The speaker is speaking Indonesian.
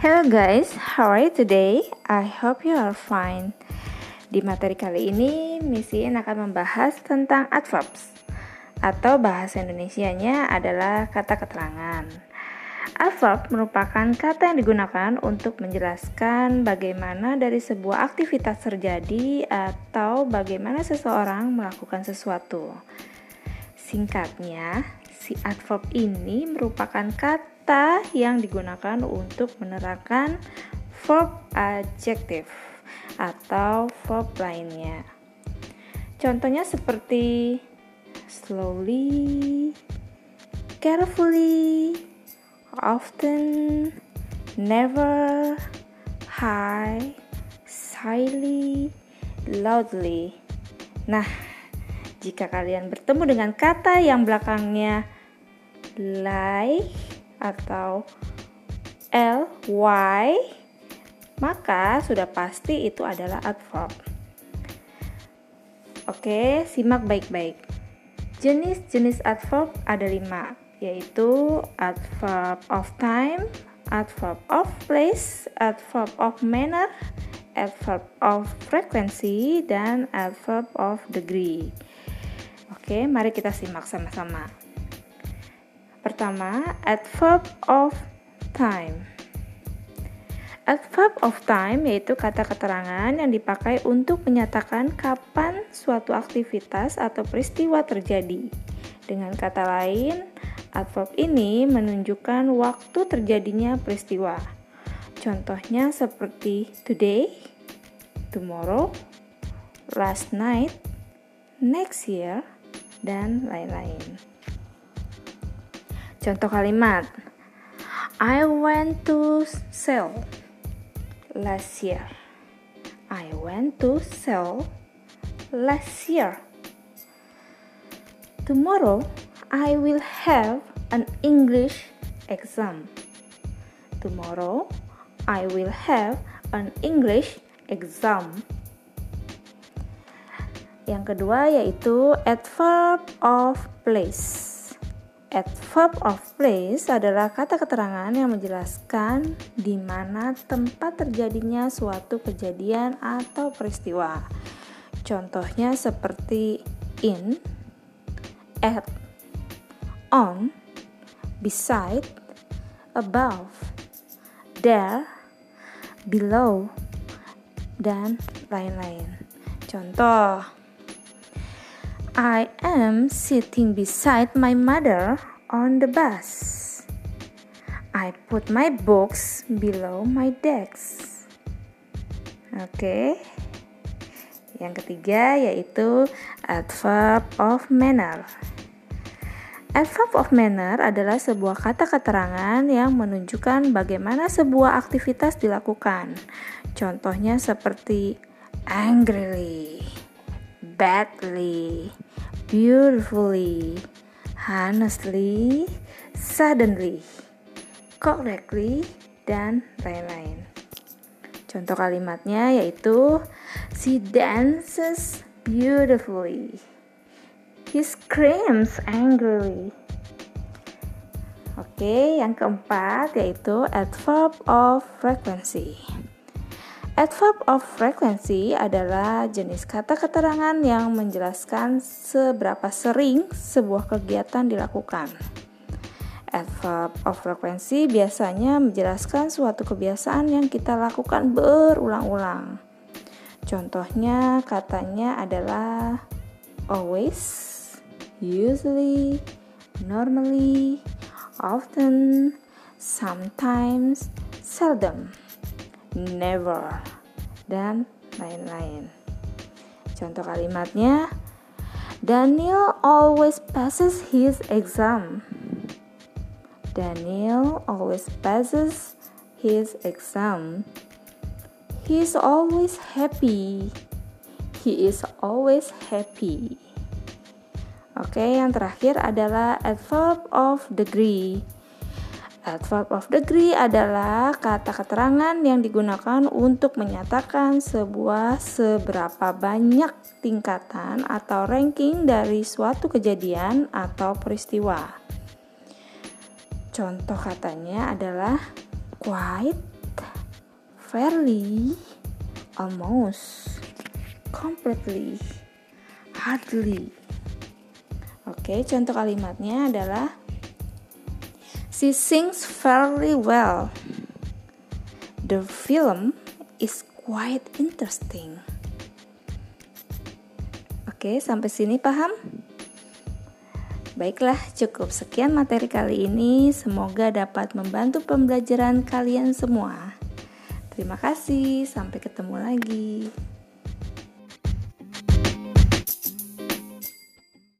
Hello guys, how are you today? I hope you are fine. Di materi kali ini, Misin akan membahas tentang adverbs atau bahasa Indonesianya adalah kata keterangan. Adverb merupakan kata yang digunakan untuk menjelaskan bagaimana dari sebuah aktivitas terjadi atau bagaimana seseorang melakukan sesuatu. Singkatnya, si adverb ini merupakan kata kata yang digunakan untuk menerangkan verb adjektif atau verb lainnya. Contohnya seperti slowly, carefully, often, never, high, shyly, loudly. Nah, jika kalian bertemu dengan kata yang belakangnya like atau ly, maka sudah pasti itu adalah adverb. Oke, simak baik-baik. Jenis-jenis adverb ada lima, yaitu adverb of time, adverb of place, adverb of manner, adverb of frequency, dan adverb of degree. Oke, mari kita simak sama-sama. Pertama, adverb of time. Adverb of time yaitu kata keterangan yang dipakai untuk menyatakan kapan suatu aktivitas atau peristiwa terjadi. Dengan kata lain, adverb ini menunjukkan waktu terjadinya peristiwa. Contohnya seperti today, tomorrow, last night, next year, dan lain-lain. Contoh kalimat I went to sell last year. I went to sell last year. Tomorrow I will have an English exam. Tomorrow I will have an English exam. Yang kedua yaitu adverb of place. Adverb of place adalah kata keterangan yang menjelaskan di mana tempat terjadinya suatu kejadian atau peristiwa. Contohnya seperti in, at, on, beside, above, there, below, dan lain-lain. Contoh I am sitting beside my mother on the bus. I put my books below my desk. Oke. Okay. Yang ketiga yaitu adverb of manner. Adverb of manner adalah sebuah kata keterangan yang menunjukkan bagaimana sebuah aktivitas dilakukan. Contohnya seperti angrily badly, beautifully, honestly, suddenly, correctly, dan lain-lain. Contoh kalimatnya yaitu She dances beautifully. He screams angrily. Oke, yang keempat yaitu adverb of frequency. Adverb of frequency adalah jenis kata keterangan yang menjelaskan seberapa sering sebuah kegiatan dilakukan. Adverb of frequency biasanya menjelaskan suatu kebiasaan yang kita lakukan berulang-ulang. Contohnya katanya adalah always, usually, normally, often, sometimes, seldom never, dan lain-lain. Contoh kalimatnya, Daniel always passes his exam. Daniel always passes his exam. He is always happy. He is always happy. Oke, yang terakhir adalah adverb of degree. Adverb of degree adalah kata keterangan yang digunakan untuk menyatakan sebuah seberapa banyak tingkatan atau ranking dari suatu kejadian atau peristiwa. Contoh katanya adalah quite, fairly, almost, completely, hardly. Oke, contoh kalimatnya adalah She sings fairly well. The film is quite interesting. Oke, sampai sini paham? Baiklah, cukup sekian materi kali ini. Semoga dapat membantu pembelajaran kalian semua. Terima kasih, sampai ketemu lagi.